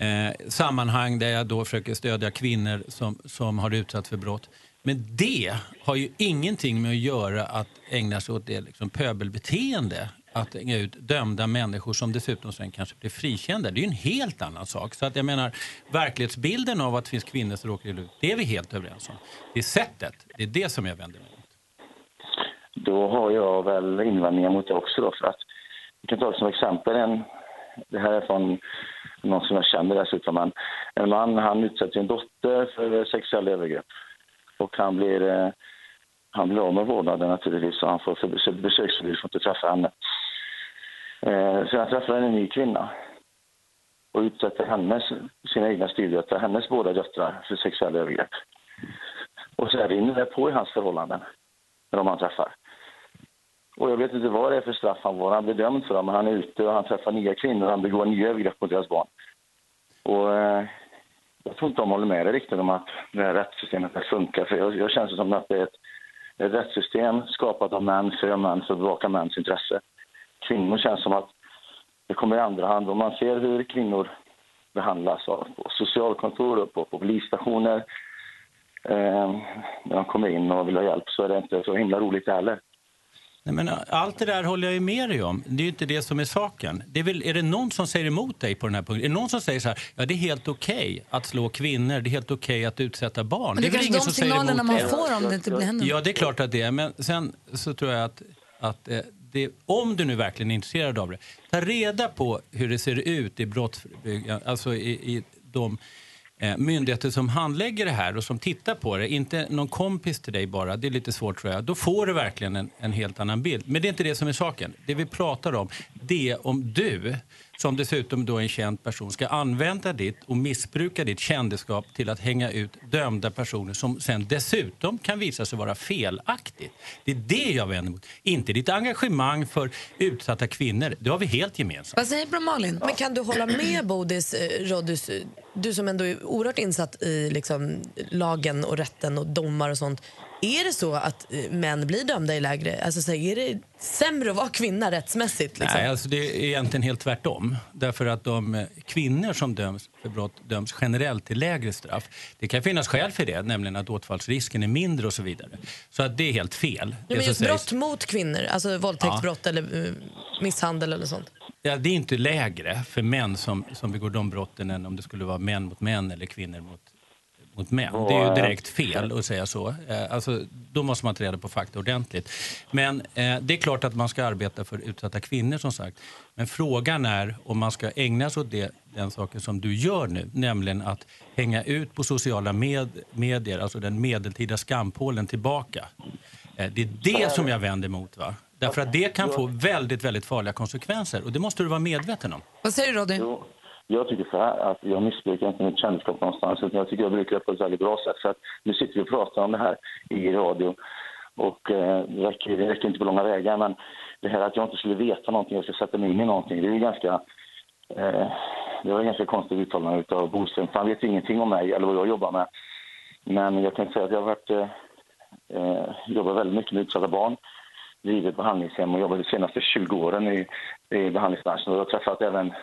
eh, sammanhang där jag då försöker stödja kvinnor som, som har utsatts för brott. Men det har ju ingenting med att göra att ägna sig åt det liksom pöbelbeteende. Att hänga ut dömda människor som dessutom sen kanske blir frikända. Det är ju en helt annan sak. Så att jag menar, verklighetsbilden av att det finns kvinnor som råkar illa ut, det är vi helt överens om. Det är sättet, det är det som jag vänder mig mot. Då har jag väl invändningar mot det också då, för att vi kan ta som exempel en, det här är från någon som jag känner dessutom, men en man han utsätter sin dotter för sexuella övergrepp och han blir, eh, han blir av med vårdnaden naturligtvis och han får för besöksförbud, får inte träffa henne. Eh, så han träffar en ny kvinna och utsätter hennes, sina egna styvdöttrar, hennes båda döttrar för sexuella övergrepp. Och så rinner det det på i hans förhållanden med de han träffar. Och jag vet inte vad det är för straff han får. Han blir dömd för det, men han är ute och han träffar nya kvinnor och han begår nya övergrepp mot deras barn. Och eh, jag tror inte de håller med dig riktigt om att det här rättssystemet funkar. För jag, jag känns som att det är ett, ett rättssystem skapat av män för män för att bevaka mäns intresse. Kvinnor känns som att det kommer i andra hand. Om man ser hur kvinnor behandlas av, på socialkontor och på, på polisstationer eh, när de kommer in och vill ha hjälp så är det inte så himla roligt heller. Nej, men allt det där håller jag ju med dig om. Det är ju inte det som är saken. Det är, väl, är det någon som säger emot dig på den här punkten? Är det någon som säger så här, ja det är helt okej att slå kvinnor, det är helt okej att utsätta barn? Men det är väl ingen de som säger emot man det? får om det inte blir händer. Ja, det är klart att det är. Men sen så tror jag att, att eh, det, om du nu verkligen är intresserad av det, ta reda på hur det ser ut i brottsförebyggande, alltså i, i de eh, Eh, myndigheter som handlägger det här och som tittar på det, inte någon kompis till dig bara, det är lite svårt tror jag. Då får du verkligen en, en helt annan bild. Men det är inte det som är saken. Det vi pratar om, det är om du, som dessutom då är en känd person, ska använda ditt och missbruka ditt kändisskap till att hänga ut dömda personer som sen dessutom kan visa sig vara felaktigt. Det är det jag vänder mot. Inte ditt engagemang för utsatta kvinnor. Det har vi helt gemensamt. Vad säger du, Malin? Men kan du hålla med Bodis, eh, Roddus, eh, du som ändå är oerhört insatt i liksom, lagen och rätten och domar och sånt. Är det så att eh, män blir dömda i lägre, alltså så är det sämre att vara kvinna rättsmässigt? Liksom? Nej, alltså det är egentligen helt tvärtom. Därför att de eh, kvinnor som döms för brott döms generellt till lägre straff. Det kan finnas skäl för det, nämligen att återfallsrisken är mindre och så vidare. Så att det är helt fel. Ja, men just sägs. brott mot kvinnor, alltså våldtäktsbrott eller eh, misshandel eller sånt. Ja, det är inte lägre för män som, som begår de brotten än om det skulle vara män mot män eller kvinnor mot, mot män. Det är ju direkt fel att säga så. Eh, Alltså, då måste man ta reda på fakta ordentligt. Men eh, det är klart att man ska arbeta för utsatta kvinnor som sagt. Men frågan är om man ska ägna sig åt det, den saken som du gör nu, nämligen att hänga ut på sociala med, medier, alltså den medeltida skampålen tillbaka. Eh, det är det som jag vänder emot. Va? Därför att det kan få väldigt, väldigt farliga konsekvenser och det måste du vara medveten om. Vad säger du Roddy? Jag tycker så här att jag missbrukar inte mitt kändisskap någonstans utan jag tycker jag brukar det på ett väldigt bra sätt. Så att nu sitter vi och pratar om det här i radio och eh, det, räcker, det räcker inte på långa vägar men det här att jag inte skulle veta någonting, jag ska sätta mig in i någonting, det är ju ganska, eh, det var ganska konstigt uttalande av Boström. han vet ju ingenting om mig eller vad jag jobbar med. Men jag kan säga att jag har varit, eh, eh, jobbat väldigt mycket med utsatta barn, drivit behandlingshem och jobbat de senaste 20 åren i, i behandlingsbranschen. Och jag har träffat även,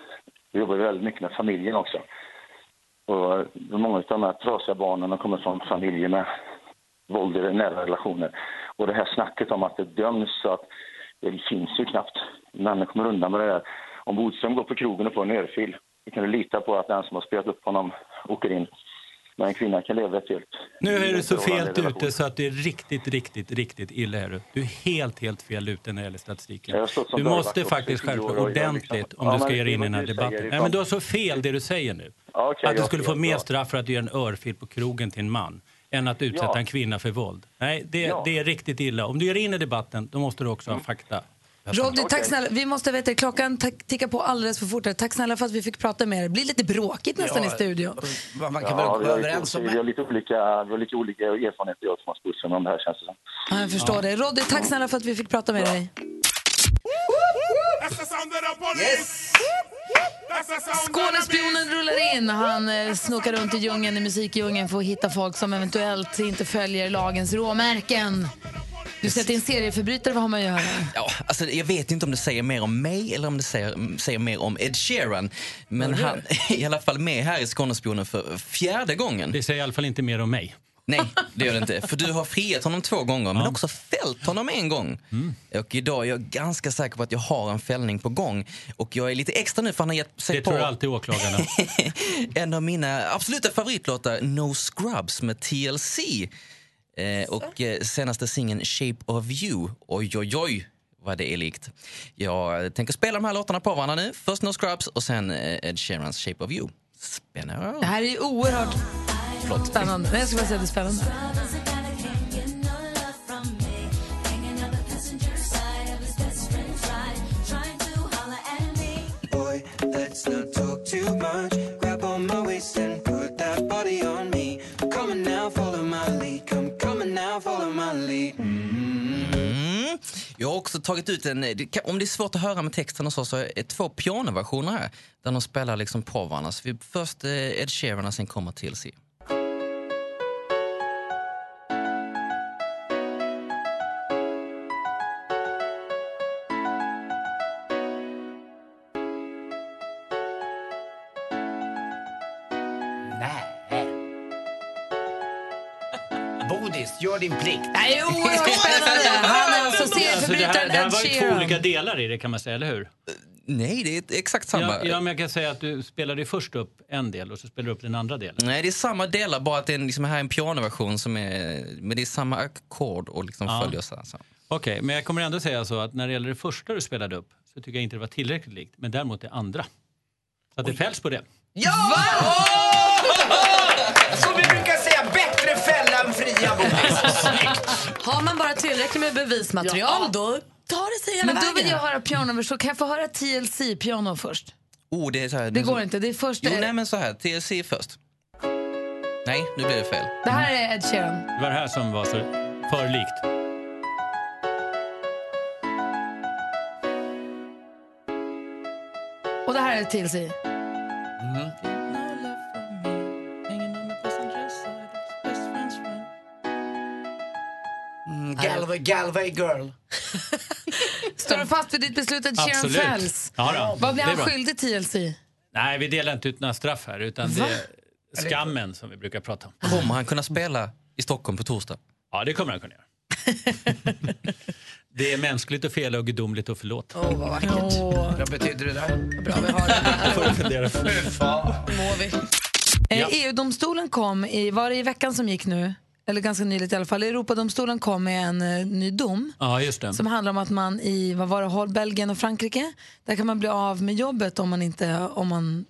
vi jobbar väldigt mycket med familjen också. Och många av de här trasiga barnen kommer från familjer med våld i nära relationer. Och det här snacket om att det döms så att det finns ju knappt. Männen kommer undan med det där. Om Bodström går på krogen och får en örfil, då kan du lita på att den som har spelat upp honom åker in. Men en kvinna kan leva ett helt... Nu är du så fel ute så att det är riktigt, riktigt, riktigt illa. Är du. du är helt, helt fel ute när det gäller statistiken. Du måste faktiskt skärpa jag liksom- ordentligt om Ja, du ska ge dig in i den här debatten. Nej, men du har så fel det du säger nu. Ja, att du skulle få mer straff för att du gör en örfil på krogen till en man än att utsätta Ja. en kvinna för våld. Nej, det, det är riktigt illa. Om du ger in i debatten, då måste du också ha fakta. Roddy, tack snälla. Vi måste veta, klockan tickar på alldeles för fort. här. Tack snälla för att vi fick prata med er. Det blir lite bråkigt nästan Ja, i studion. Man kan Ja, väl har, överens lite, om... vi, har lite olika, vi har lite olika erfarenheter jag och Thomas om det här känns det som. Ja, jag förstår det. Roddy, tack snälla för att vi fick prata med dig. Skånespionen rullar in. Han eh, snokar runt i djungeln, i musikdjungeln för att hitta folk som eventuellt inte följer lagens råmärken. Du sätter in serieförbrytare, vad har man att göra? Ja, alltså, jag vet inte om det säger mer om mig eller om det säger, säger mer om Ed Sheeran. Men är han är i alla fall med här i Skånespionen för fjärde gången. Det säger i alla fall inte mer om mig. Nej, det gör det inte. För du har friat honom två gånger, men också fällt honom en gång. Mm. Och idag är jag ganska säker på att jag har en fällning på gång. Och jag är lite extra nu för han har gett sig Det på tror alltid åklagarna. en av mina absoluta favoritlåtar, No Scrubs med TLC. Eh, och eh, senaste singeln Shape of You. Oj, oj, oj vad det är likt. Jag tänker spela de här låtarna på varandra nu. Först No Scrubs och sen eh, Ed Sheerans Shape of You. Spännande. Det här är oerhört spännande. Nej, jag skulle bara säga att det är spännande. Come follow my lead. Mm. Jag har också tagit ut en, om det är svårt att höra med texten och så, så är det två pianoversioner här. Där de spelar liksom på varandra. Så vi, först eh, Ed Sheeran och sen kommer TLC. Gör din plikt. Det här är oerhört spännande. Han är alltså Alltså, det, här, serieförbrytaren det här Ed var ju två Sheeran. olika delar i det kan man säga, eller hur? Nej, det är exakt samma. Ja, ja, men jag kan säga att du spelade först upp en del och så spelade du upp den andra delen. Nej, det är samma delar, bara att det är en, liksom, här är en pianoversion som är... Men det är samma ackord och liksom Ja. följer så. Så. Okej, men jag kommer ändå säga så att när det gäller det första du spelade upp så tycker jag inte det var tillräckligt likt, men däremot det andra. Så att det fälls på det. Ja! Som vi brukar säga, bättre Bodis. Snyggt! Har man bara tillräckligt med bevismaterial då tar det sig hela Men då vill vägen. jag höra pianoversion. Kan jag få höra TLC-piano först? Oh, det är så här, Det går inte. Det är först... Jo, nej men så här, TLC först. Nej, nu blir det fel. Det här är Ed Sheeran. Det var det här som var så för likt. Och det här är TLC. Mm, Galway, Galway girl. Står du fast vid ditt beslut att Absolut. fälls? Ja, då. Vad blir Det är han bra. skyldig TLC? Nej, vi delar inte ut några straff här, utan det är skammen som vi brukar prata om. Kommer han kunna spela i Stockholm på torsdag? Ja, det kommer han kunna göra. det är mänskligt att fela och gudomligt att förlåta. Åh, vad vackert. Vad betyder det där? Bra vi har det. Det får du fundera på. Mår vi. Eh, Ja. EU-domstolen kom, i, var det i veckan som gick nu? Eller ganska nyligt i alla fall. Europadomstolen kom med en eh, ny dom. Ja, just det. Som handlar om att man i vad var det, Hol- Belgien och Frankrike, där kan man bli av med jobbet om man, inte, om man,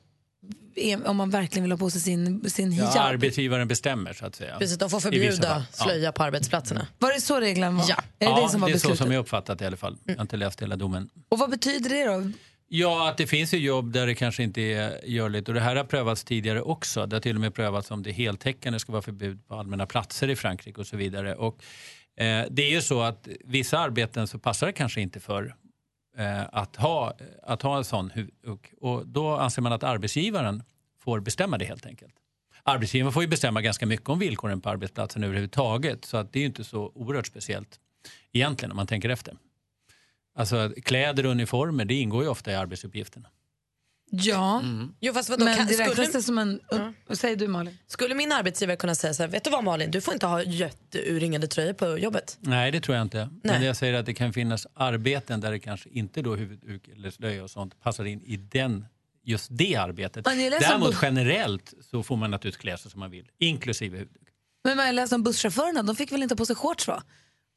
är- om man verkligen vill ha på sig sin, sin hijab. Ja, arbetsgivaren bestämmer, så att säga. Precis, de får I vissa förbjuda fall. Ja. slöja på arbetsplatserna. Var det så regeln var? Ja. Är det ja, det som var det är så beslutet? som jag uppfattat det i alla fall. Jag har inte läst hela domen. Och vad betyder det då? Ja, att det finns ju jobb där det kanske inte är görligt. Och det här har prövats tidigare också. Det har till och med prövats om det heltäckande ska vara förbud på allmänna platser i Frankrike och så vidare. Och, eh, det är ju så att vissa arbeten så passar det kanske inte för eh, att, ha, att ha en sån. hu- och då anser man att arbetsgivaren får bestämma det helt enkelt. Arbetsgivaren får ju bestämma ganska mycket om villkoren på arbetsplatsen överhuvudtaget. Så att det är ju inte så oerhört speciellt egentligen om man tänker efter. Alltså kläder och uniformer det ingår ju ofta i arbetsuppgifterna. Ja, Jo, fast vadå, men kan- det räknas det som en... Vad säger du Malin? Skulle min arbetsgivare kunna säga så här, vet du vad Malin, du får inte ha jätteurringade tröjor på jobbet. Nej, det tror jag inte. Men Nej. jag säger att det kan finnas arbeten där det kanske inte då huvudduk eller slöja och sånt passar in i den, just det arbetet. Men läser Däremot bu- generellt så får man naturligtvis klä sig som man vill, inklusive huvudduk. Men jag läste om busschaufförerna, de fick väl inte på sig shorts va?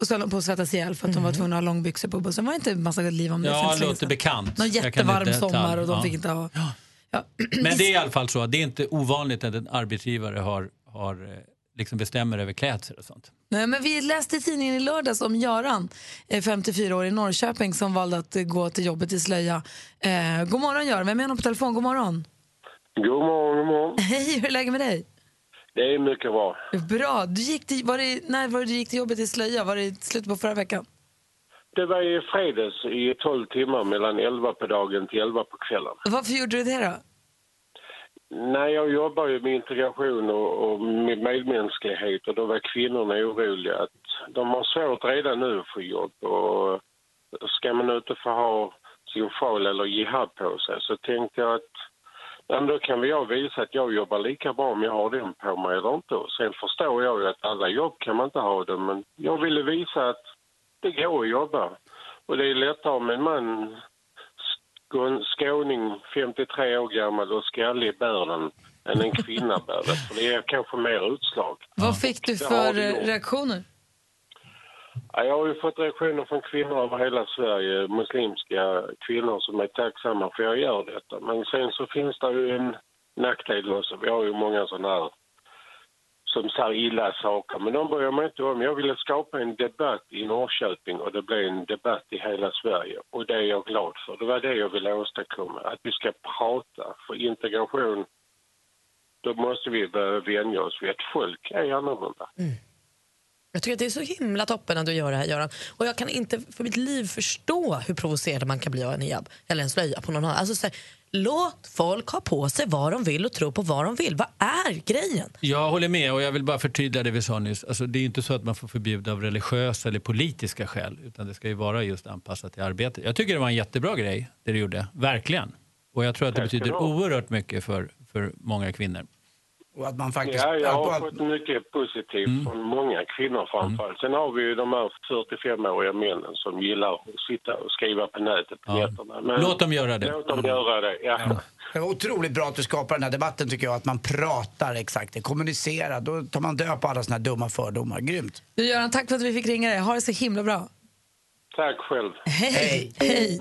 Och så höll de på att svettas ihjäl för att de var tvungna att ha långbyxor på bussen. Var det inte en massa liv om det? Ja, länge låter bekant. Någon jättevarm sommar och de ja. fick inte ha... Men det är i alla fall så att det är inte ovanligt att en arbetsgivare har, har eh, liksom bestämmer över klädsel och sånt. Nej, men vi läste i tidningen i lördags om Göran, eh, 54 år i Norrköping som valde att eh, gå till jobbet i slöja. Eh, god morgon Göran, vem är honom på telefon? God morgon. God morgon, god morgon. Hej, hur är läget med dig? Det är mycket bra. Bra. Du gick till, var det, när var det du gick till jobbet i slöja? Var det i slutet på förra veckan? Det var i fredags i 12 timmar mellan 11 på dagen till 11 på kvällen. Varför gjorde du det då? Nej, jag jobbar ju med integration och, och med medmänsklighet och då var kvinnorna oroliga att de har svårt redan nu att få jobb och ska man inte få ha sin sjal eller jihad på sig så tänkte jag att ja, men då kan jag visa att jag jobbar lika bra om jag har den på mig eller inte. Sen förstår jag ju att alla jobb kan man inte ha det men jag ville visa att det går att jobba. Och det är lättare om en man Skån- skåning, 53 år gammal och skallig bär den än en kvinna bär det. För det är kanske mer utslag. Vad fick du för reaktioner? Jag har ju fått reaktioner från kvinnor över hela Sverige, muslimska kvinnor som är tacksamma för att jag gör detta. Men sen så finns det ju en nackdel också. Vi har ju många sådana här som säger illa saker, men de bryr mig inte om. Jag ville skapa en debatt i Norrköping och det blev en debatt i hela Sverige. Och det är jag glad för. Det var det jag ville åstadkomma. Att vi ska prata. För integration, då måste vi börja vänja oss vid att folk är annorlunda. Mm. Jag tycker att det är så himla toppen att du gör det här Göran. Och jag kan inte för mitt liv förstå hur provocerad man kan bli av en hijab eller en slöja på någon annan. Alltså, så här, låt folk ha på sig vad de vill och tro på vad de vill. Vad är grejen? Jag håller med och jag vill bara förtydliga det vi sa nyss. Alltså, det är inte så att man får förbjuda av religiösa eller politiska skäl utan det ska ju vara just anpassat till arbetet. Jag tycker det var en jättebra grej det du gjorde, verkligen. Och jag tror att det betyder oerhört mycket för, för många kvinnor. Och att man faktiskt... Ja, jag har fått mycket positivt från många kvinnor framförallt. Sen har vi ju de här 45-åriga männen som gillar att sitta och skriva på nätet på nätterna. Men Låt dem göra det. Låt dem göra det, ja. Det är otroligt bra att du skapar den här debatten tycker jag, att man pratar exakt, det kommunicerar. Då tar man död på alla såna här dumma fördomar. Grymt. Du Göran, tack för att vi fick ringa dig. Ha det så himla bra. Tack själv. Hej! Hej!